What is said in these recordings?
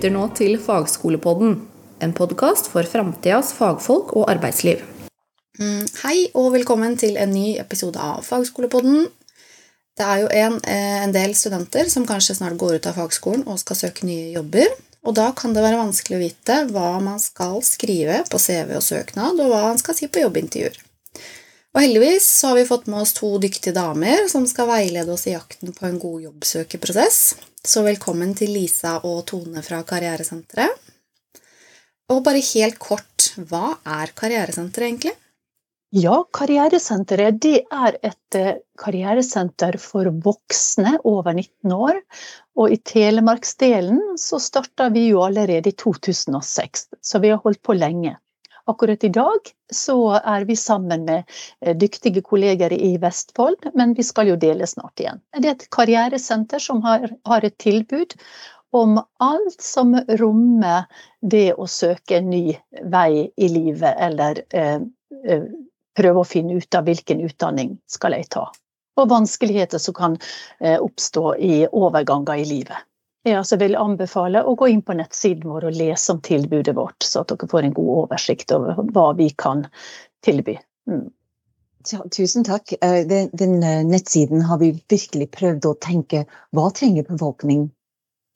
lytter nå til Fagskolepodden, en podkast for framtidas fagfolk og arbeidsliv. Mm, hei og velkommen til en ny episode av Fagskolepodden. Det er jo en, eh, en, del studenter som kanskje snart går ut av fagskolen og skal søke nye jobber. Og da kan det være vanskelig å vite hva man skal skrive på CV og søknad, og hva man skal si på jobbintervjuer. Og heldigvis har vi fått med oss to dyktige damer som skal veilede oss i jakten på en god jobbsøkerprosess. Så velkommen til Lisa og Tone fra Karrieresenteret. Og bare helt kort, hva er Karrieresenteret egentlig? Ja, Karrieresenteret er et eh, karrieresenter for voksne over 19 år. Og i Telemarksdelen så starta vi jo allerede i 2006, så vi har holdt på lenge. Akkurat i dag så er vi sammen med eh, dyktige kolleger i Vestfold, men vi skal jo dele snart igjen. Det er et karrieresenter som har, har et tilbud om alt som rommer det å søke en ny vei i livet, eller eh, eh, prøve å finne ut av hvilken utdanning skal jeg ta. Og vanskeligheter som kan eh, oppstå i overganger i livet. Jeg vil anbefale å gå inn på nettsiden vår og lese om tilbudet vårt, så at dere får en god oversikt over hva vi kan tilby. Mm. Tusen takk. Eh, den, den, eh, nettsiden har vi virkelig prøvd å tenke hva trenger befolkning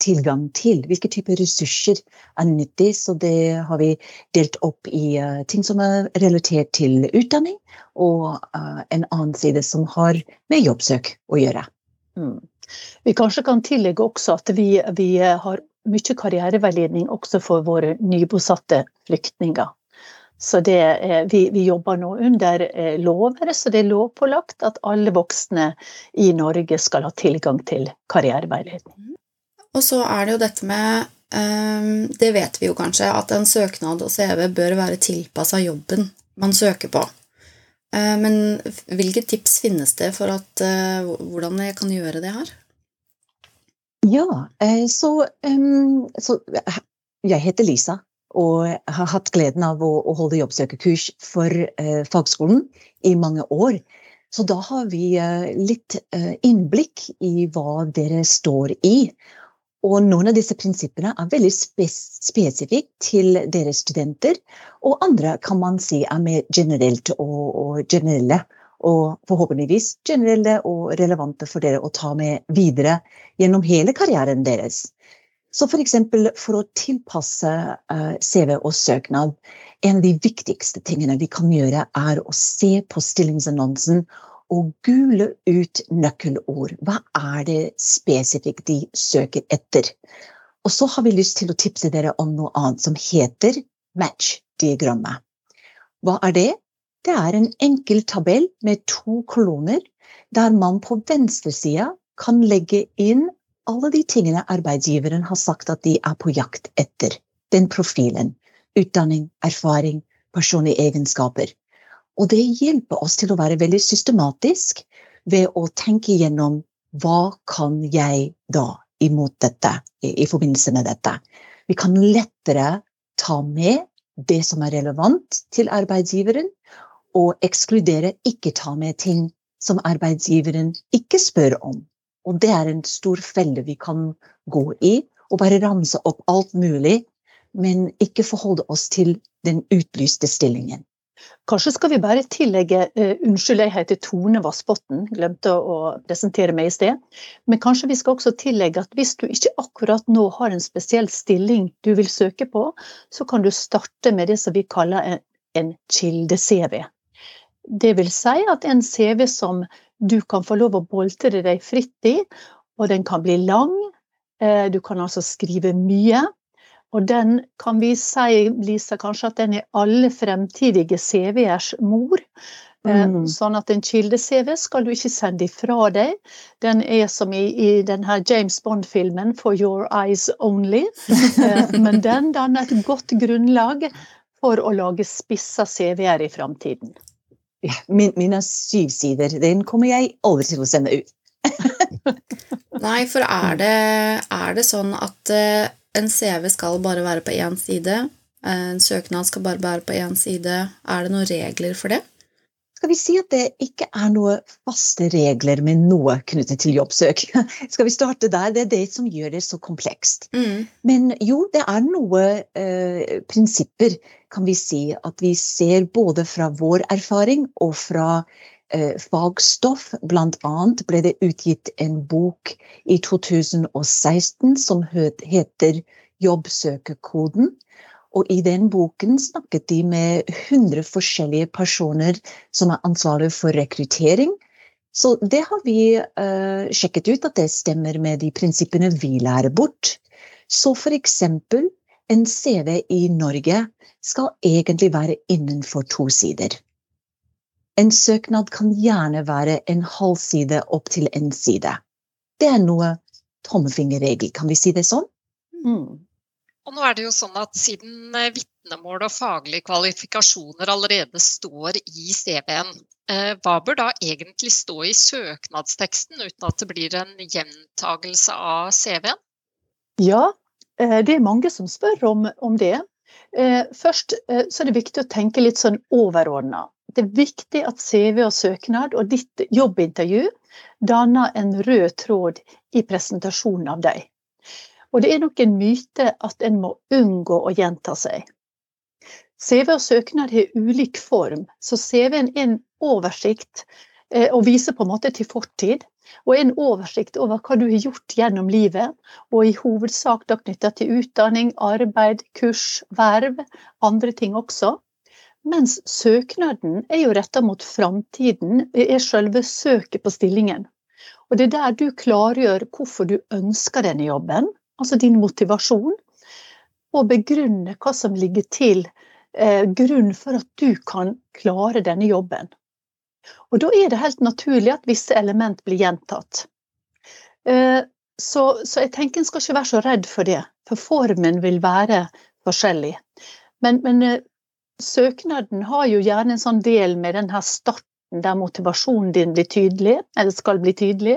tilgang til? Hvilke typer ressurser er nyttig? Så det har vi delt opp i uh, ting som er relatert til utdanning, og en annen side som har med jobbsøk å gjøre. Mm. Vi kanskje kan tillegge også at vi, vi har mye karriereveiledning også for våre nybosatte flyktninger. Så det, vi, vi, jobber nå under eh, lover, så det er lovpålagt at alle voksne i Norge skal ha tilgang til karriereveiledning. Og så er det jo dette med ehm, Det vet vi jo kanskje, at en søknad og CV bør være tilpassa jobben man søker på. Eh, men hvilke tips finnes det for at, eh, hvordan jeg kan gjøre det her? Ja, eh, så, så Jeg heter Lisa og har hatt gleden av å, holde jobbsøkerkurs for fagskolen i mange år. Så da har vi litt innblikk i hva dere står i. Og noen av disse prinsippene er veldig spes spesifikt til deres studenter, og andre kan man si er mer generelt og, og, generelle. Og forhåpentligvis generelle og relevante for dere å ta med videre gjennom hele karrieren deres. Så f.eks. For, for å tilpasse uh, CV og søknad, en av de viktigste tingene vi kan gjøre, er å se på stillingsannonsen og gule ut nøkkelord. Hva er det spesifikt de søker etter? Og så har vi lyst til å tipse dere om noe annet som heter match-diagrammet. Hva er det? Det er en enkel tabell med to kolonner, der man på venstresida kan legge inn alle de tingene arbeidsgiveren har sagt at de er på jakt etter. Den profilen. Utdanning, erfaring, personlige egenskaper. Og det hjelper oss til å være veldig systematisk ved å tenke gjennom hva kan jeg da imot dette, i, i forbindelse med dette. Vi kan lettere ta med det som er relevant til arbeidsgiveren, og ekskludere, ikke ta med ting som arbeidsgiveren ikke spør om. Og det er en stor felle vi kan gå i, og bare ramse opp alt mulig, men ikke forholde oss til den utlyste stillingen. Kanskje skal vi bare tillegge uh, Unnskyld, jeg heter Tone Vassbotn, glemte å presentere meg i sted. Men kanskje vi skal også tillegge at hvis du ikke akkurat nå har en spesiell stilling du vil søke på, så kan du starte med det som vi kaller en, en kilde-CV. Det vil si at en CV som du kan få lov å boltre deg fritt i, og den kan bli lang. Uh, du kan altså skrive mye. Og den kan vi si, Lisa, kanskje at den er alle fremtidige CV-ers mor. Eh, mm. Sånn at en kilde-CV skal du ikke sende ifra deg. Den er som i, i denne James Bond-filmen 'For your eyes only'. Eh, men den danner et godt grunnlag for å lage spissa CV-er i framtiden. Ja, min, mine syv sider, den kommer jeg aldri til å sende ut. Nei, for er det, er det sånn at uh, en CV skal bare være på én side. En søknad skal bare være på én side. Er det noen regler for det? skal vi si at det ikke er noe faste regler med noe knyttet til jobbsøk. Skal vi starte der? Det er det som gjør det så komplekst. Mm. Men jo, det er noen eh, prinsipper, kan vi si, at vi ser både fra vår erfaring og fra eh, fagstoff. Blant annet ble det utgitt en bok i 2016 som heter Jobbsøkerkoden. Og i den boken snakket de med 100 forskjellige personer som er ansvarlig for rekruttering. Så det har vi uh, sjekket ut at det stemmer med de prinsippene vi lærer bort. Så eksempel, en CV i Norge skal egentlig være innenfor to sider. En søknad kan gjerne være en halv side opp til en side. Det er noe tommefingerregel, kan vi si det sånn? Mm. Og nå er det jo sånn at siden eh, vitnemål og faglige kvalifikasjoner allerede står i CV-en, eh, hva bør da egentlig stå i søknadsteksten uten at det blir en gjentagelse av CV-en? Ja, eh, det er mange som spør om, om det. Først så er det viktig å tenke litt sånn overordna. Det er viktig at CV og søknad og ditt jobbintervju danner en rød tråd i presentasjonen av deg. Og det er nok en myte at en må unngå å gjenta seg. CV og søknad har ulik form, så CV-en er en oversikt eh, og viser på en måte til fortid. Og en oversikt over hva du har gjort gjennom livet, og i hovedsak da knytta til utdanning, arbeid, kurs, verv, andre ting også. Mens søknaden er jo retta mot framtiden, er selve søket på stillingen. Og det er der du klargjør hvorfor du ønsker denne jobben, altså din motivasjon, og begrunne hva som ligger til eh, grunn for at du kan klare denne jobben. Og da er det helt naturlig at visse element blir gjentatt. Eh, så, så, jeg tenker en skal ikke være så redd for det, for formen vil være forskjellig. Men, men eh, søknaden har jo gjerne en sånn del med den her starten der motivasjonen din blir tydelig, eller skal bli tydelig,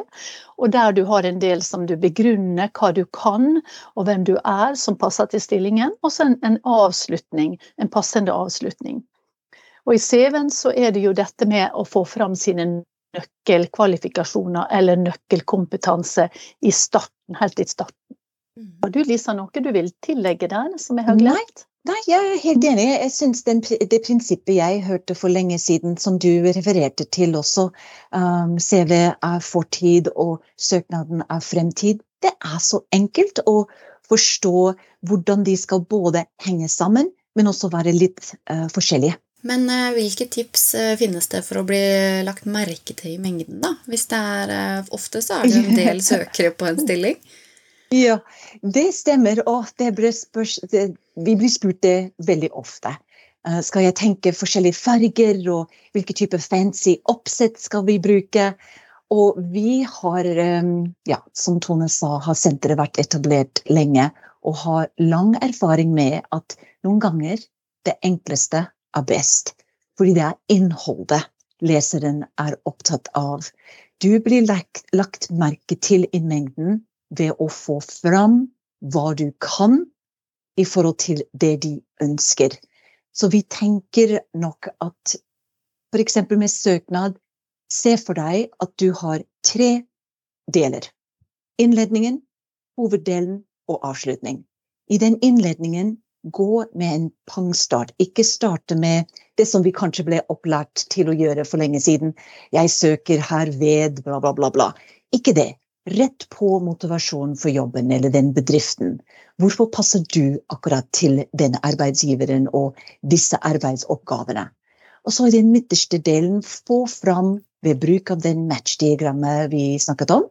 og der du har en del som du begrunner hva du kan, og hvem du er, som passer til stillingen, og så en, en avslutning, en passende avslutning. Og i CV-en så er det jo dette med å få fram sine nøkkelkvalifikasjoner eller nøkkelkompetanse i starten, helt i starten. Mm. Har du Lisa, noe du vil tillegge der, som jeg har glemt? Nei, jeg er helt enig. Jeg syns det prinsippet jeg hørte for lenge siden, som du refererte til også, um, CV er fortid og søknaden er fremtid, det er så enkelt å forstå hvordan de skal både henge sammen, men også være litt uh, forskjellige. Men uh, hvilke tips uh, finnes det for å bli lagt merke til i mengden, da? Hvis det er Ofte så er det en del søkere på en stilling. Ja, det stemmer. Og det blir spørs, det, vi blir spurt det veldig ofte. Uh, skal jeg tenke forskjellige farger, og hvilke typer fancy oppsett skal vi bruke? Og vi har, um, ja, som Tone sa, har senteret vært etablert lenge og har lang erfaring med at noen ganger det enkleste er best. Fordi det er innholdet leseren er opptatt av. Du blir lagt, lagt merke til i mengden ved å få fram hva du kan i forhold til det de ønsker. Så vi tenker nok at f.eks. med søknad Se for deg at du har tre deler. Innledningen, hoveddelen og avslutning. I den innledningen gå med en pangstart. Ikke starte med det som vi kanskje ble opplært til å gjøre for lenge siden. Jeg søker herved, bla, bla, bla. bla. Ikke det rett på motivasjonen for jobben eller den bedriften. Hvorfor passer du akkurat til denne arbeidsgiveren og disse arbeidsoppgavene? Og så i den midterste delen få fram ved bruk av den matchdiagrammet vi snakket om,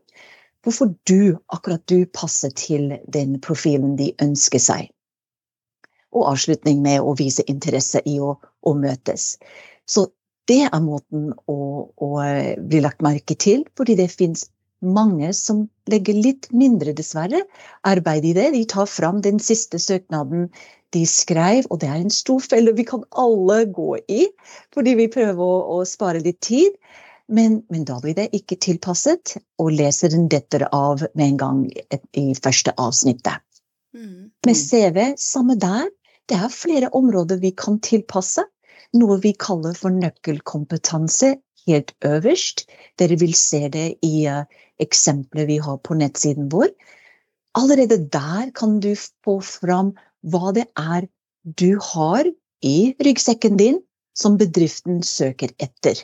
hvorfor du, akkurat du passer til den profilen de ønsker seg. Og avslutning med å vise interesse i å, å møtes. Så det er måten å, å bli lagt merke til, fordi det fins mange som legger litt mindre, dessverre, arbeid i det. De tar fram den siste søknaden de skrev, og det er en stor felle vi kan alle gå i, fordi vi prøver å, å spare litt tid. Men, men, da blir det ikke tilpasset, og leseren detter av med en gang i første avsnittet. Mm. Med CV, samme der. Det er flere områder vi kan tilpasse. noe vi kaller for nøkkelkompetanse helt øverst. Dere vil se det i uh, eksempelet vi har på nettsiden vår. Allerede der kan du få fram hva det er du har i ryggsekken din som bedriften søker etter.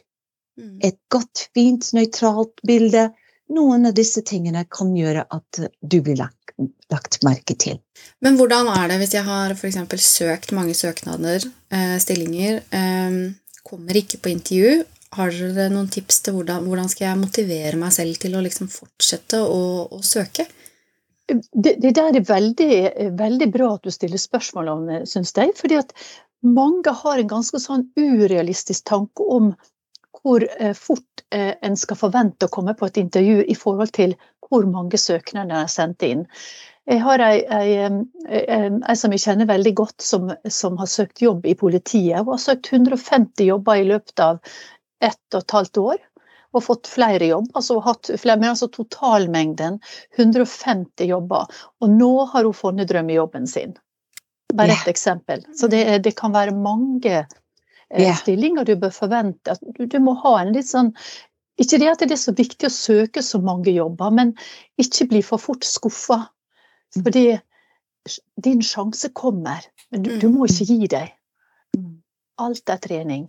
Mm. Et godt, fint, nøytralt bilde. Noen av disse tingene kan gjøre at du blir lagt, lagt merke til. Men hvordan er det hvis jeg har f.eks. søkt mange søknader, eh, stillinger, eh, kommer ikke på intervju? Har dere noen tips til hvordan, hvordan skal jeg motivere meg selv til å liksom fortsette å, å søke? Det, det, der er veldig, veldig, bra at du stiller spørsmål om, syns jeg. fordi at mange har en ganske sånn urealistisk tanke om hvor eh, fort eh, en skal forvente å komme på et intervju i forhold til hvor mange søknader er sendt inn. Jeg har ei, ei, som jeg kjenner veldig godt, som, som, har søkt jobb i politiet. Hun har søkt 150 jobber i løpet av ett og et halvt år. Og fått flere jobb. Altså, hatt flere, men altså totalmengden 150 jobber. Og nå har hun funnet drømmejobben sin. Bare et eksempel. Så det, det, kan være mange yeah. stillinger du bør forvente. Du, du, må ha en litt sånn Ikke det at det er så viktig å søke så mange jobber, men ikke bli for fort skuffa. Mm. Fordi din sjanse kommer, men du, du må ikke gi deg. Mm. Alt er trening.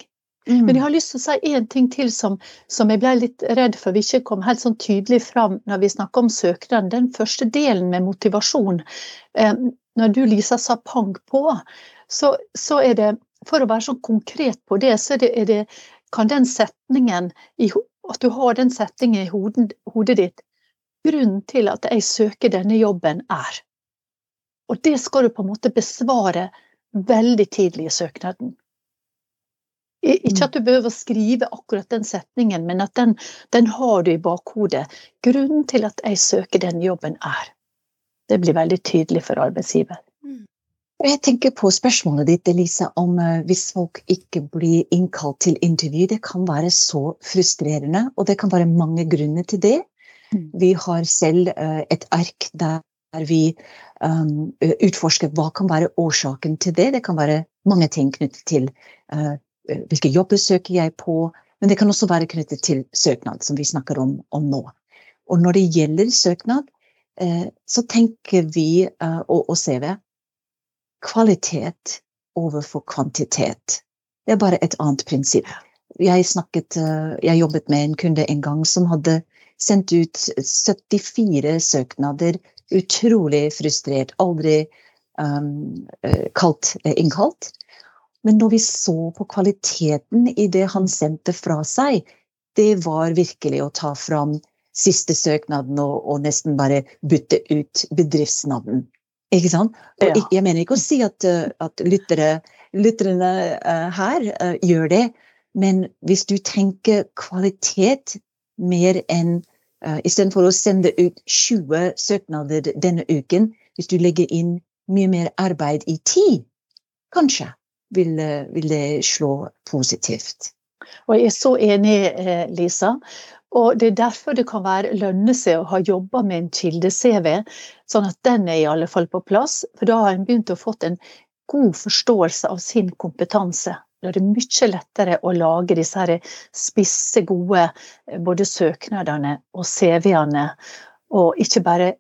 Mm. Men jeg har lyst til å si én ting til som, som, jeg ble litt redd for vi ikke kom helt sånn tydelig fram når vi snakker om søknaden. Den første delen med motivasjon. Eh, når du, Lisa, sa 'pang på', så, så er det for å være så konkret på det, så er det, er det, kan den setningen i, At du har den setningen i hodet, hodet ditt Grunnen til at jeg søker denne jobben, er Og det skal du på en måte besvare veldig tidlig i søknaden. Ikke mm. at du behøver å skrive akkurat den setningen, men at den, den har du i bakhodet. Grunnen til at jeg søker den jobben, er Det blir veldig tydelig for arbeidsgiver. Jeg tenker på spørsmålet ditt, Elise, om uh, hvis folk ikke blir innkalt til intervju. Det kan være så frustrerende, og det kan være mange grunner til det. Mm. Vi har selv uh, et ark der vi um, utforsker hva kan være årsaken til det. Det kan være mange ting knyttet til uh, hvilke jobber søker jeg på, men det kan også være knyttet til søknad, som vi snakker om, om nå. Og når det gjelder søknad, så tenker vi, og, og CV, kvalitet overfor kvantitet. Det er bare et annet prinsipp. Jeg, snakket, eh, jeg jobbet med en kunde en gang som hadde sendt ut 74 søknader. Utrolig frustrert. Aldri um, kalt, innkalt. Men når vi så på kvaliteten i det han sendte fra seg, det var virkelig å ta fram siste søknaden og, og nesten bare bytte ut bedriftsnavn. Ikke sant? Og ja. jeg mener ikke å si at, eh, at lyttere, lytterne uh, her uh, gjør det, men hvis du tenker kvalitet mer enn uh, Istedenfor å sende ut 20 søknader denne uken, hvis du legger inn mye mer arbeid i tid, kanskje vil, vil det slå positivt. Og jeg er så enig, Lisa. Og Det er derfor det kan være lønne seg å ha jobba med en kilde-CV, sånn at den er i alle fall på plass. For da har en begynt å fått en god forståelse av sin kompetanse. Da er det mye lettere å lage disse her spisse, gode både søknadene og CV-ene, og ikke bare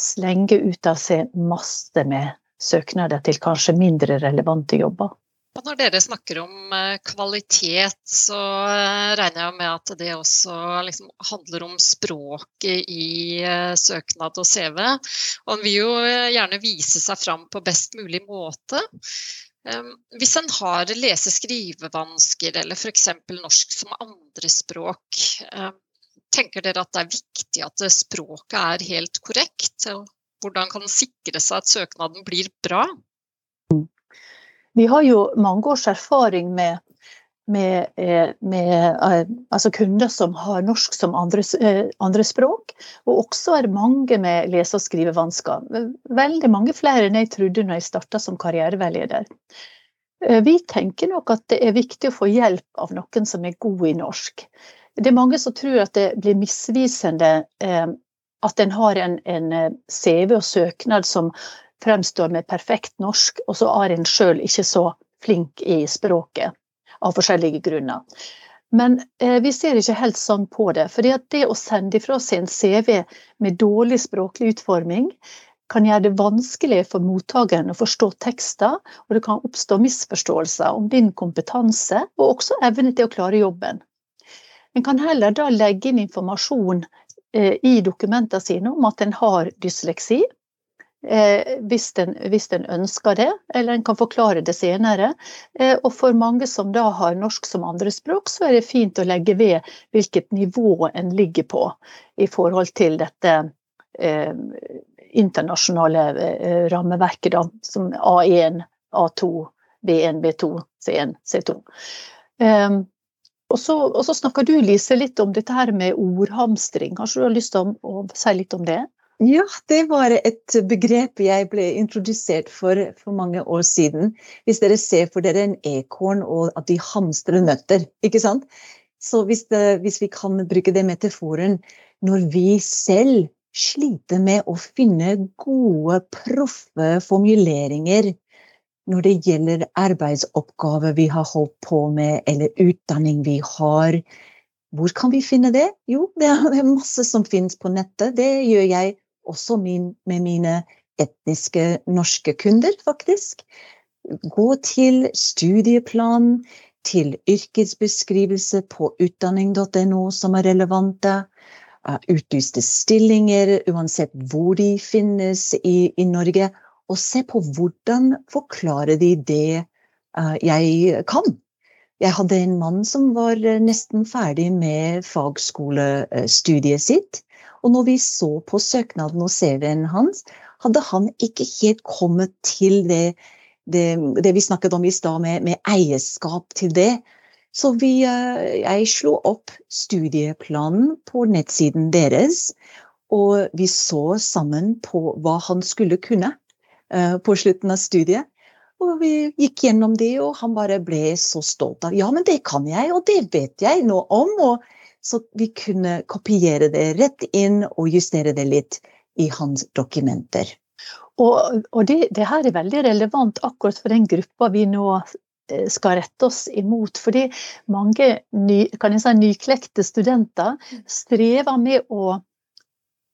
slenge ut av seg masse med søknader til kanskje mindre relevante jobber. Og når dere snakker om eh, kvalitet, så eh, regner jeg med at det også liksom handler om språket i eh, søknad og CV. Og en vil jo gjerne vise seg fram på best mulig måte. Hvis en har lese-skrivevansker eller f.eks. norsk som andrespråk, tenker dere at det er viktig at språket er helt korrekt? Hvordan kan en sikre seg at søknaden blir bra? Vi har jo mange års erfaring med, med, eh, med eh, altså kunder som har norsk som andre, eh, andre, språk, og også er mange med lese- og skrivevansker. Veldig mange flere enn jeg trodde når jeg starta som karriereveileder. Vi tenker nok at det er viktig å få hjelp av noen som er god i norsk. Det er mange som tror at det blir misvisende at en har en, en CV og søknad som fremstår med perfekt norsk, og så er en sjøl ikke så flink i språket. av forskjellige grunner. Men eh, vi ser ikke helt sånn på det. For det å sende ifra seg en CV med dårlig språklig utforming, kan gjøre det vanskelig for mottakeren å forstå tekster, og det kan oppstå misforståelser om din kompetanse, og også evne til å klare jobben. En kan heller da legge inn informasjon eh, i dokumentene sine om at en har dysleksi, eh, hvis, en, hvis en ønsker det, eller en kan forklare det senere. Eh, og for mange som da har norsk som andrespråk, så er det fint å legge ved hvilket nivå en ligger på i forhold til dette eh, internasjonale eh, rammeverket, da, som A1, A2, B1, B2, C1, C2. Um, og så, og så, snakker du Lise, litt om dette her med ordhamstring. Kanskje du har lyst til å, å, si litt om det? Ja, det var et begrep jeg ble introdusert for for mange år siden. Hvis dere ser for dere en ekorn og at de hamstrer nøtter, ikke sant? Så hvis, det, hvis vi kan bruke det metaforen når vi selv sliter med å finne gode, proffe formuleringer når det gjelder arbeidsoppgaver vi har holdt på med, eller utdanning vi har. Hvor kan vi finne det? Jo, det er masse som finnes på nettet. Det gjør jeg også med mine etniske norske kunder, faktisk. Gå til studieplanen, til yrkesbeskrivelse på utdanning.no som er relevante utlyste stillinger, uansett hvor de finnes i, i, Norge. Og se på hvordan forklarer de det uh, jeg kan. Jeg hadde en mann som var eh, nesten ferdig med fagskolestudiet sitt. Og når vi så på søknaden og CV-en hans, hadde han ikke helt kommet til det, det, det vi snakket om i stad, med, med eierskap til det. Så vi, eh, jeg slo opp studieplanen på nettsiden deres, og vi så sammen på hva han skulle kunne eh, på slutten av studiet. Og vi gikk gjennom det, og han bare ble så stolt av Ja, men det kan jeg, og det vet jeg noe om. Og så vi kunne kopiere det rett inn og justere det litt i hans dokumenter. Og, og det, det, her er veldig relevant akkurat for den gruppa vi nå Eh, skal rette oss imot. Fordi mange ny, si, nyklekte studenter strever med å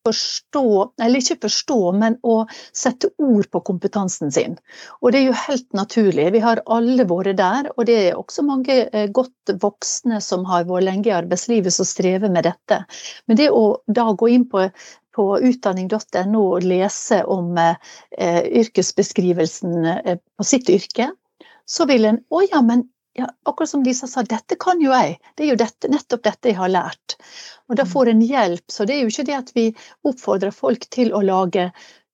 forstå, eller ikke forstå, men å sette ord på kompetansen sin. Og det er jo helt naturlig. Vi har alle vært der, og det er også mange eh, godt voksne som har vært lenge i arbeidslivet som strever med dette. Men det å da gå inn på på utdanning.no og lese om eh, yrkesbeskrivelsen eh, på sitt yrke, så vil en Å ja, men ja, akkurat som Lisa sa, dette kan jo jeg. Det er jo dette, nettopp dette jeg har lært. Og da mm. får en hjelp. Så det er jo ikke det at vi oppfordrer folk til å lage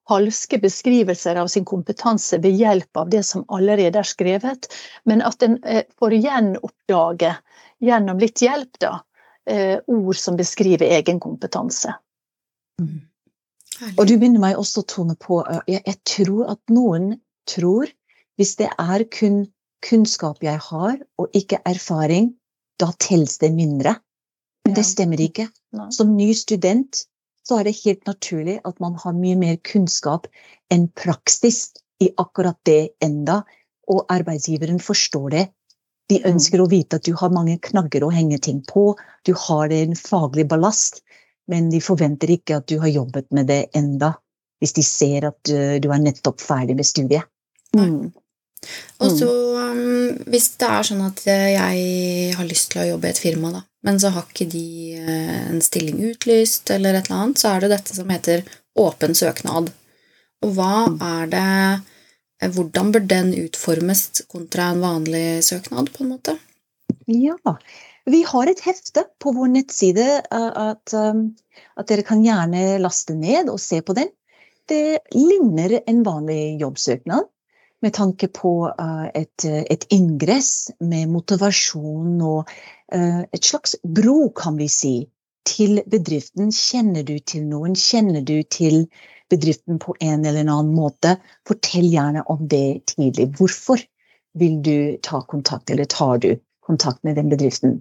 falske beskrivelser av sin kompetanse ved hjelp av det som allerede er skrevet, men at en eh, får gjenoppdage, gjennom litt hjelp, da, eh, ord som beskriver egen kompetanse. Mm. Og du minner meg også, Tone, på eh, jeg, jeg tror at noen tror hvis det er kun kunnskap jeg har, og ikke erfaring, da telles det mindre. Men det stemmer ikke. Som ny student så er det helt naturlig at man har mye mer kunnskap enn praksis i akkurat det enda, og arbeidsgiveren forstår det. De mm. ønsker å vite at du har mange knagger å henge ting på, du har en faglig ballast, men de forventer ikke at du har jobbet med det enda, hvis de ser at eh, du er nettopp ferdig med studiet. Mm. Og så um, hvis det er sånn at jeg har lyst til å jobbe i et firma, da, men så har ikke de uh, en stilling utlyst, eller et eller annet, så er det dette som heter åpen søknad. Og hva er det eh, Hvordan bør den utformes kontra en vanlig søknad, på en måte? Ja, vi har et hefte på vår nettside at, um, at dere kan gjerne laste ned og se på den. Det ligner en vanlig jobbsøknad med tanke på uh, et, et, ingress med motivasjon og uh, et slags bro, kan vi si, til bedriften. Kjenner du til noen? Kjenner du til bedriften på en eller annen måte? Fortell gjerne om det tidlig. Hvorfor vil du ta kontakt, eller tar du kontakt med den bedriften?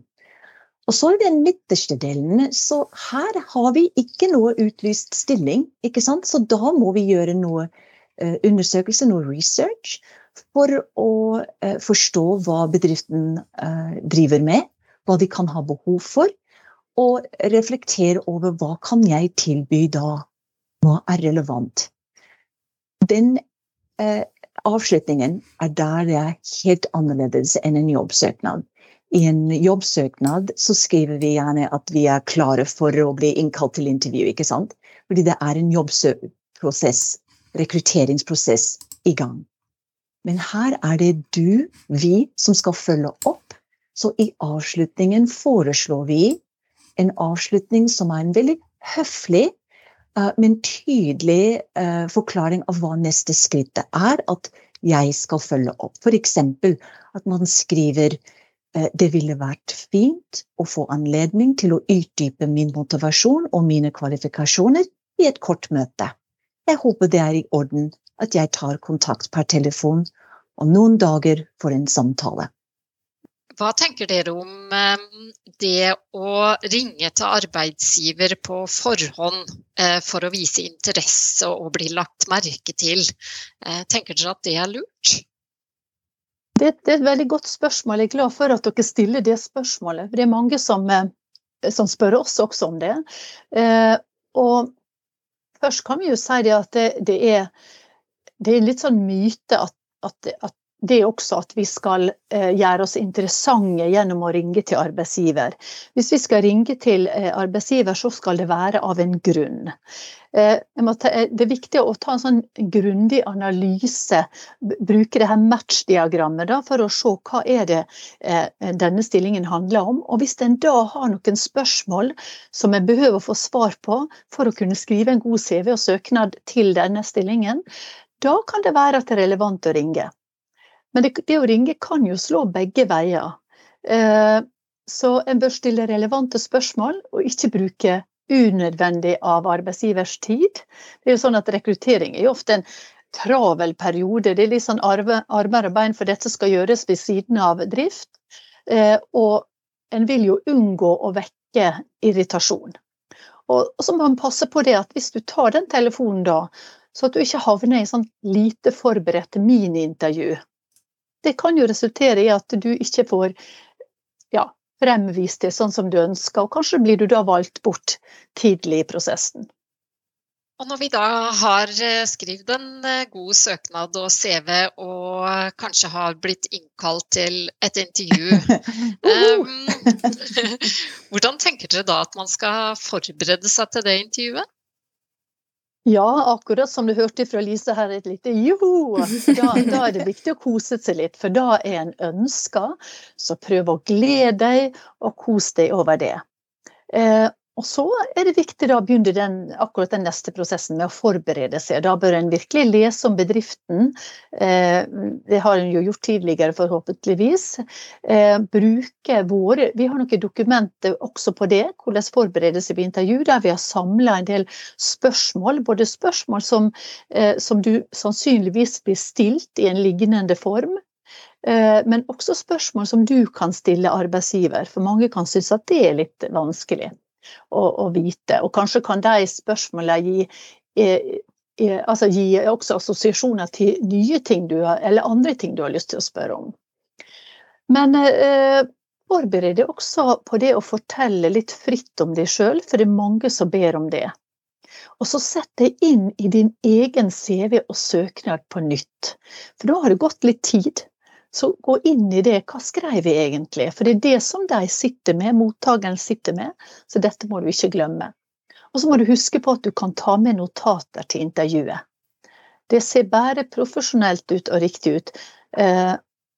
Og så i den midterste delen, så her har vi ikke noe utlyst stilling, ikke sant? Så da må vi gjøre noe Eh, undersøkelse, noe research. for å eh, forstå hva bedriften eh, driver med, hva de kan ha behov for, og reflektere over hva kan jeg tilby da, hva er relevant. Den avslutningen er der det er helt annerledes enn en jobbsøknad. I en jobbsøknad så skriver vi gjerne at vi er klare for å bli innkalt til intervju, ikke sant? Fordi det er en jobbprosess, rekrutteringsprosess, i gang. Men her er det du, vi, som skal følge opp. Så i avslutningen foreslår vi en avslutning som er en veldig høflig, uh, men tydelig uh, forklaring av hva neste skritt er. At jeg skal følge opp. F.eks. at man skriver uh, det ville vært fint å få anledning til å utdype min motivasjon og mine kvalifikasjoner i et kort møte. Jeg håper det er i orden at jeg tar kontakt per telefon om noen dager for en samtale. Hva tenker dere om eh, det å ringe til arbeidsgiver på forhånd eh, for å vise interesse og bli lagt merke til? Eh, tenker dere at det er lurt? Det, er et veldig godt spørsmål. Jeg er glad for at dere stiller det spørsmålet. For det er mange som, som spør oss også om det. Og først kan vi jo si det at det, det er det er en litt sånn myte at, at, at det er også at vi skal eh, gjøre oss interessante gjennom å ringe til arbeidsgiver. Hvis vi skal ringe til eh, arbeidsgiver, så skal det være av en grunn. Eh, det er viktig å ta en sånn grundig analyse, bruke det her match-diagrammet for å se hva er det denne stillingen handler om. Og hvis en da har noen spørsmål som en behøver å få svar på for å kunne skrive en god CV og søknad til denne stillingen, da kan det være at det er relevant å ringe. Men det, det å ringe kan jo slå begge veier. Eh, så en bør stille relevante spørsmål, og ikke bruke unødvendig av arbeidsgivers tid. Det er jo sånn at Rekruttering er jo ofte en travel periode. Det er litt sånn arbeid og bein, for dette skal gjøres ved siden av drift. Eh, og en vil jo unngå å vekke irritasjon. Og, så må man passe på det at hvis du tar den telefonen da, så at du ikke havner i sånn lite forberedt miniintervju. Det kan jo resultere i at du ikke får ja, fremvist det sånn som du ønsker, og kanskje blir du da valgt bort tidlig i prosessen. Og når vi da har eh, skrevet en eh, god søknad og CV og kanskje har blitt innkalt til et intervju, um, hvordan tenker dere da at man skal forberede seg til det intervjuet? Ja, akkurat som du hørte fra Lise her, et lite joho! Da, da, er det viktig å kose seg litt, for da er en ønska. Så prøv å glede deg, og kos deg over det. Eh, og så er det viktig da å begynne den, akkurat den neste prosessen med å forberede seg. Da bør en virkelig lese om bedriften. Eh, det har en jo gjort tidligere, forhåpentligvis. Eh, bruke våre Vi har noen dokumenter også på det, hvordan forberede seg ved intervju, der vi har samla en del spørsmål. Både spørsmål som, eh, som du sannsynligvis blir stilt i en lignende form, men også spørsmål som du kan stille arbeidsgiver, for mange kan synes at det er litt vanskelig å, å vite. Og kanskje kan de spørsmålene gi, eh, eh, altså gi også assosiasjoner til nye ting du har, eller andre ting du har lyst til å spørre om. Men eh, forbered deg også på det å fortelle litt fritt om deg sjøl, for det er mange som ber om det. Og så sett deg inn i din egen CV og søknad på nytt. For da har det gått litt tid. Så gå inn i det. Hva skrev vi egentlig? For det er det som de sitter med, mottakeren sitter med. Så dette må du ikke glemme. Og så må du huske på at du kan ta med notater til intervjuet. Det ser bare profesjonelt ut og riktig ut. Eh,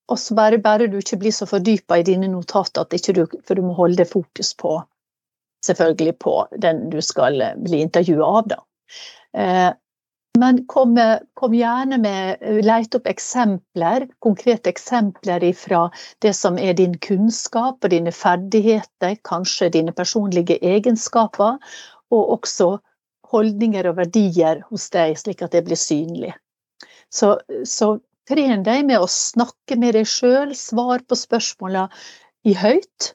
og så bare, bare, du ikke blir så fordypa i dine notater at ikke du For du må holde fokus på selvfølgelig på den du skal bli intervjua av, da. Eh, men kom, kom, gjerne med Lete opp eksempler, konkrete eksempler fra det som er din kunnskap og dine ferdigheter, kanskje dine personlige egenskaper, og også holdninger og verdier hos deg, slik at det blir synlig. Så, så tren deg med å snakke med deg sjøl, svar på spørsmåla i høyt,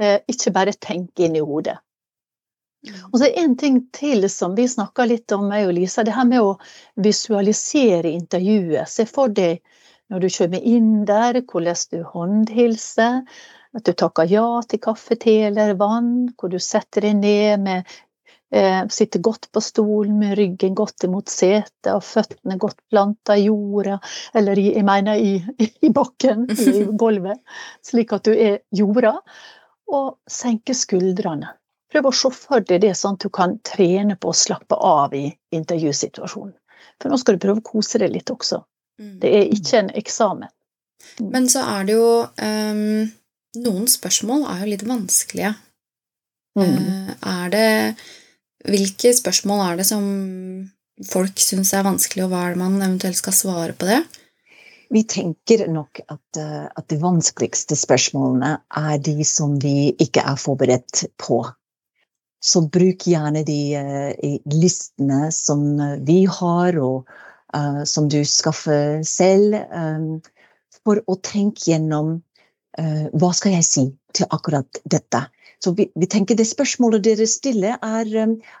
eh, ikke bare tenk inn i hodet. Og så en ting til som vi snakka litt om, meg og Lisa. Det her med å visualisere intervjuet. Se for deg når du kommer inn der, hvordan du håndhilser, at du takker ja til kaffe, te eller vann, hvor du setter deg ned med eh, Sitter godt på stolen med ryggen godt imot setet og føttene godt planta i jorda, eller i, jeg mener i, i bakken, i gulvet, slik at du er jorda. Og senker skuldrene. Prøv å se for deg det sånn at du kan trene på å slappe av i intervjusituasjonen. For nå skal du prøve å kose deg litt også. Mm. Det er ikke en eksamen. Men så er det jo um, Noen spørsmål er jo litt vanskelige. Mm. Uh, er det Hvilke spørsmål er det som folk syns er vanskelig, og hva er det man eventuelt skal svare på det? Vi tenker nok at, uh, at de vanskeligste spørsmålene er de som vi ikke er forberedt på. Så bruk gjerne de uh, listene som vi har, og uh, som du skaffer selv, for å tenke gjennom hva skal jeg si til akkurat dette. Så vi, vi tenker Det spørsmålet dere stiller, er,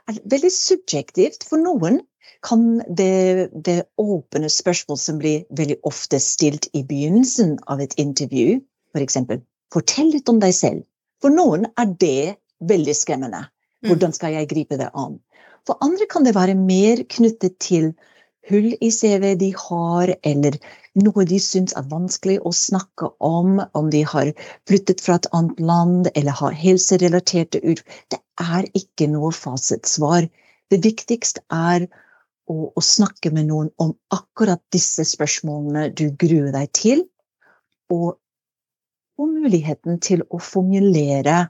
er veldig subjektivt. For noen kan det, det åpne spørsmål som blir veldig ofte stilt i begynnelsen av et intervju, f.eks. For fortell litt om deg selv. For noen er det veldig skremmende. Hvordan skal jeg gripe det an? For andre kan det være mer knyttet til hull i CV de har, eller noe de syns er vanskelig å snakke om, om de har flyttet fra et annet land eller har helserelaterte ut. Det er ikke noe fasitsvar. Det viktigste er å, å, snakke med noen om akkurat disse spørsmålene du gruer deg til, og og muligheten til å formulere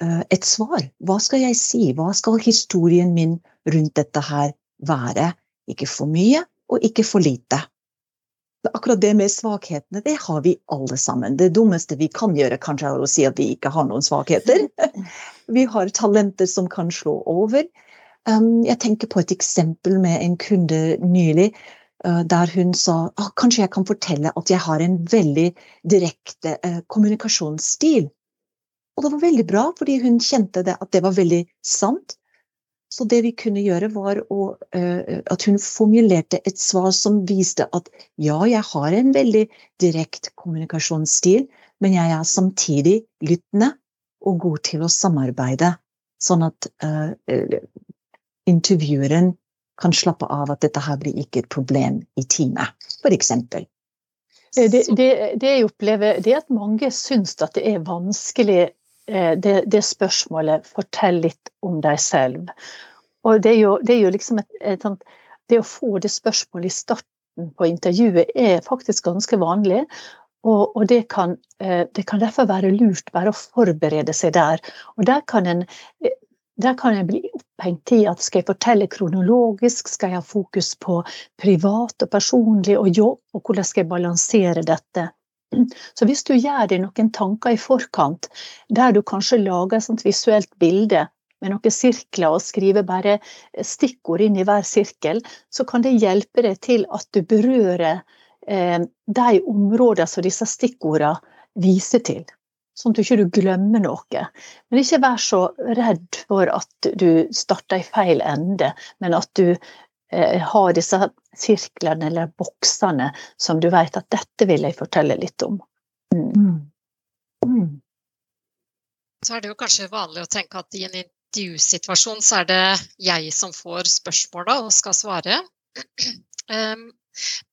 et svar. Hva skal jeg si? Hva skal historien min rundt dette her være? Ikke for mye, og ikke for lite. Akkurat det med svakhetene, det har vi alle sammen. Det dummeste vi kan gjøre, kanskje er å si at vi ikke har noen svakheter. Vi har talenter som kan slå over. Um, jeg tenker på et eksempel med en kunde nylig, uh, der hun sa at kanskje jeg kan fortelle at jeg har en veldig direkte uh, kommunikasjonsstil. Og det var veldig bra, fordi hun kjente det, at det var veldig sant. Så det vi kunne gjøre, var å, uh, at hun formulerte et svar som viste at ja, jeg har en veldig direkte kommunikasjonsstil, men jeg er samtidig lyttende og god til å samarbeide, sånn at uh, intervjueren kan slappe av at dette her blir ikke et problem i teamet, f.eks. Det, det, det jeg opplever, det er at mange syns at det er vanskelig det, det, spørsmålet 'fortell litt om deg selv'. Og det er jo, det er jo liksom et, et, et, Det å få det spørsmålet i starten på intervjuet er faktisk ganske vanlig. Og, og det, kan, det, kan, derfor være lurt bare å forberede seg der. Og der kan en, der kan en bli opphengt i at skal jeg fortelle kronologisk, skal jeg ha fokus på privat og personlig og jobb, og hvordan skal jeg balansere dette? Så hvis du gjør deg noen tanker i forkant, der du kanskje lager et visuelt bilde med noen sirkler og skriver bare stikkord inn i hver sirkel, så kan det hjelpe deg til at du berører eh, de områdene som disse stikkordene viser til. Sånn at du ikke glemmer noe. Men ikke vær så redd for at du starter i feil ende, men at du eh, har disse sirklene eller boksene som du vet at dette vil jeg fortelle litt om. Mm. Mm. Så er det jo kanskje vanlig å tenke at i en intervjusituasjon så er det jeg som får spørsmåla og skal svare.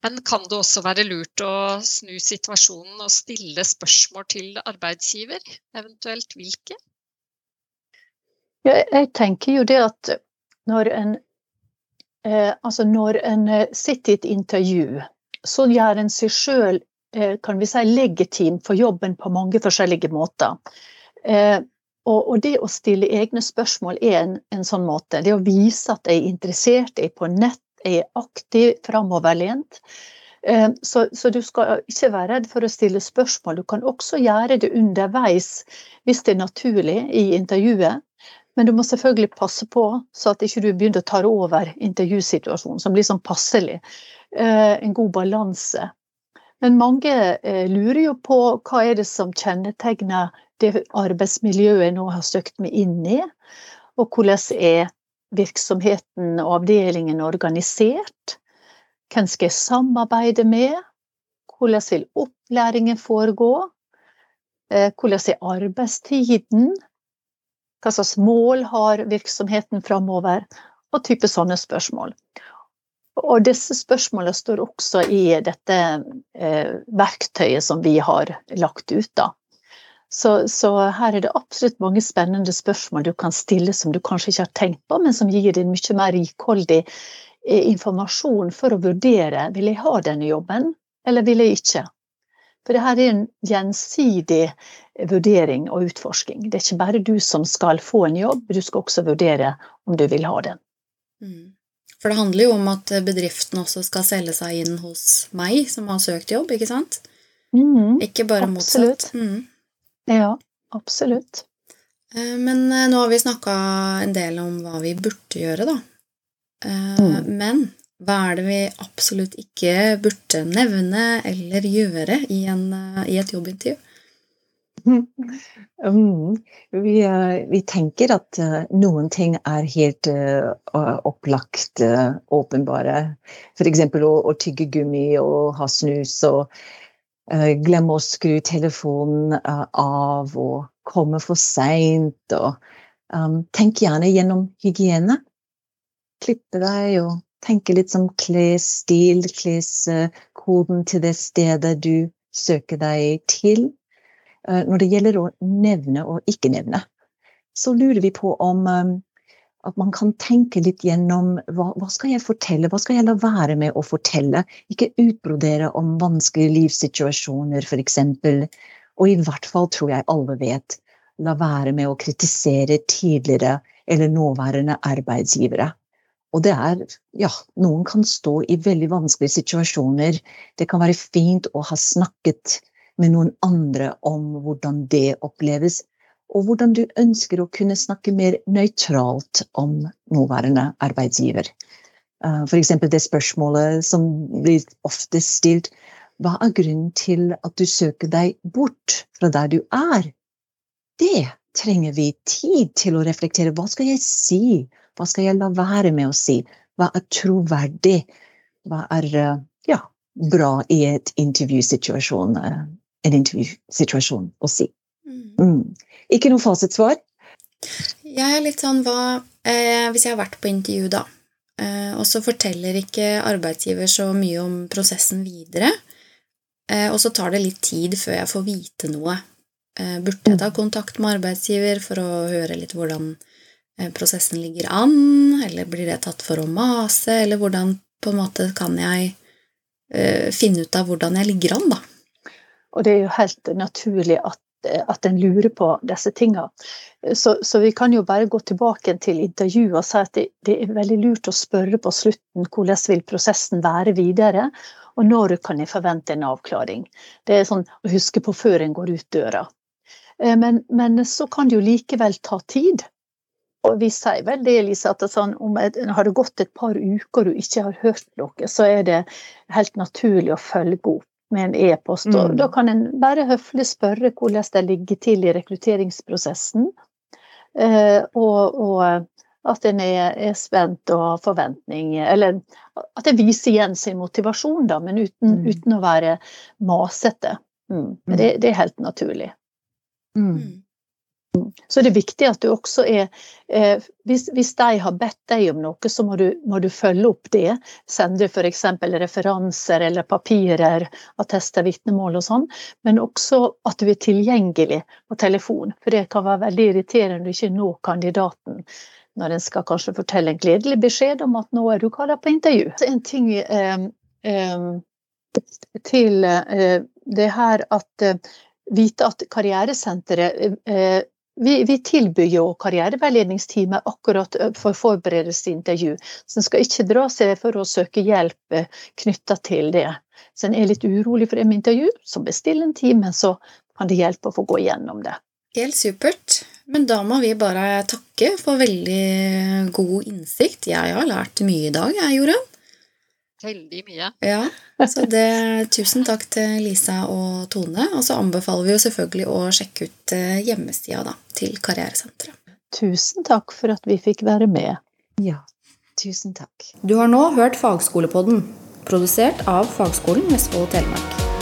Men kan det også være lurt å snu situasjonen og stille spørsmål til arbeidsgiver? Eventuelt hvilke? Ja, jeg tenker jo det at når en, eh, altså når en eh, sitter i et intervju, så gjør en seg sjøl eh, kan vi si, legitim for jobben på mange forskjellige måter. Eh, og, og, det å stille egne spørsmål er en, en, sånn måte. Det å vise at jeg er interessert, jeg er på nett, jeg er aktiv, framoverlent. Eh, så, så, du skal ikke være redd for å stille spørsmål. Du kan også gjøre det underveis hvis det er naturlig i intervjuet. Men du må selvfølgelig passe på så at ikke du begynner å ta over intervjusituasjonen, som blir sånn passelig. Eh, en god balanse. Men mange eh, lurer jo på hva er det som kjennetegner det arbeidsmiljøet jeg nå har søkt meg inn i, og hvordan er virksomheten og avdelingen organisert? Hvem skal jeg samarbeide med? Hvordan vil opplæringen foregå? Eh, hvordan er arbeidstiden? Hva slags mål har virksomheten framover? Og type sånne spørsmål. Og disse spørsmålene står også i dette eh, verktøyet som vi har lagt ut. da. Så, så, her er det absolutt mange spennende spørsmål du kan stille som du kanskje ikke har tenkt på, men som gir deg mye mer rikholdig eh, informasjon for å vurdere vil jeg ha denne jobben, eller vil jeg ikke. For det her er en gjensidig vurdering og utforsking. Det er ikke bare du som skal få en jobb, du skal også vurdere om du vil ha den. Mm. For det handler jo om at bedriften også skal selge seg inn hos meg som har søkt jobb, ikke sant? Mm, ikke bare motsatt. Mm. Ja, absolutt. Eh, men eh, nå har vi snakka en del om hva vi burde gjøre, da. Eh, mm. Men hva er det vi absolutt ikke burde nevne eller gjøre i, en, i et jobbintervju? Mm. Vi, uh, vi, tenker at uh, noen ting er helt opplagt, åpenbare. F.eks. Å, å tygge gummi og ha snus og glemme å skru telefonen av og komme for seint. Um, tenk gjerne gjennom hygiene. Klippe deg og tenke litt som klesstil, kleskoden til det stedet du søker deg til. Eh, når det gjelder å nevne og ikke nevne, så lurer vi på om eh, at man kan tenke litt gjennom hva, hva, skal jeg fortelle, hva skal jeg la være med å fortelle? Ikke utbrodere om vanskelige livssituasjoner, f.eks. Og i hvert fall tror jeg alle vet, la være med å kritisere tidligere eller nåværende arbeidsgivere. Og det er, ja, noen kan stå i veldig vanskelige situasjoner. Det kan være fint å ha snakket med noen andre om hvordan det oppleves, og hvordan du ønsker å kunne snakke mer nøytralt om nåværende arbeidsgiver. Eh, F.eks. det spørsmålet som blir ofte stilt hva er grunnen til at du søker deg bort fra der du er? Det trenger vi tid til å reflektere. Hva skal jeg si? Hva skal jeg la være med å si? Hva er troverdig? Hva er eh, ja, bra i et intervjusituasjon? Eh, en intervjusituasjon å si. Mm. mm. Ikke noe fasitsvar? Jeg er litt sånn hva eh, Hvis jeg har vært på intervju, da, eh, og så forteller ikke arbeidsgiver så mye om prosessen videre, eh, og så tar det litt tid før jeg får vite noe. Eh, burde jeg ta kontakt med arbeidsgiver for å høre litt hvordan prosessen ligger an, eller blir det tatt for å mase, eller hvordan på en måte kan jeg eh, finne ut av hvordan jeg ligger an, da? Og det er jo helt naturlig at, at en lurer på disse tingene. Så, så, vi kan jo bare gå tilbake til intervjuet og si at det, det, er veldig lurt å spørre på slutten hvordan vil prosessen være videre, og når kan jeg forvente en avklaring. Det er sånn å huske på før en går ut døra. Eh, men, men så kan det jo likevel ta tid. Og vi sier vel det, Lisa, at det sånn, om det har gått et par uker og du ikke har hørt noe, så er det helt naturlig å følge opp med en e-post. Mm. Da kan en bare høflig spørre hvordan det ligger til i rekrutteringsprosessen. Eh, og, og, at en er, er, spent og har forventning Eller at en viser igjen sin motivasjon, da, men uten, mm. uten å være masete. Mm. Men det, det, er helt naturlig. Mm. Mm. Så det er viktig at du også er eh, hvis, hvis, de har bedt deg om noe, så må du, må du følge opp det. Sende f.eks. referanser eller papirer, attester vitnemål og sånn. Men også at du er tilgjengelig på telefon. For det kan være veldig irriterende når du ikke når kandidaten når en skal kanskje fortelle en gledelig beskjed om at nå er du kalla på intervju. Så en ting eh, eh, til eh, det her at eh, vite at karrieresenteret eh, vi, vi, tilbyr jo karriereveiledningsteamet akkurat for forberedelse til intervju. Så en skal ikke dra seg for å søke hjelp knytta til det. Så en er litt urolig for det med intervju, så bestill en time, så kan det hjelpe å få gå igjennom det. Helt supert. Men da må vi bare takke for veldig god innsikt. Jeg har lært mye i dag, jeg, Jorunn. Veldig mye. Ja, så det, Tusen takk til Lisa og Tone. Og så anbefaler vi jo selvfølgelig å sjekke ut eh, hjemmesida da, til Karrieresenteret. Tusen takk for at vi fikk være med. Ja, tusen takk. Du har nå hørt Fagskolepodden, produsert av Fagskolen Vestfold og Telemark.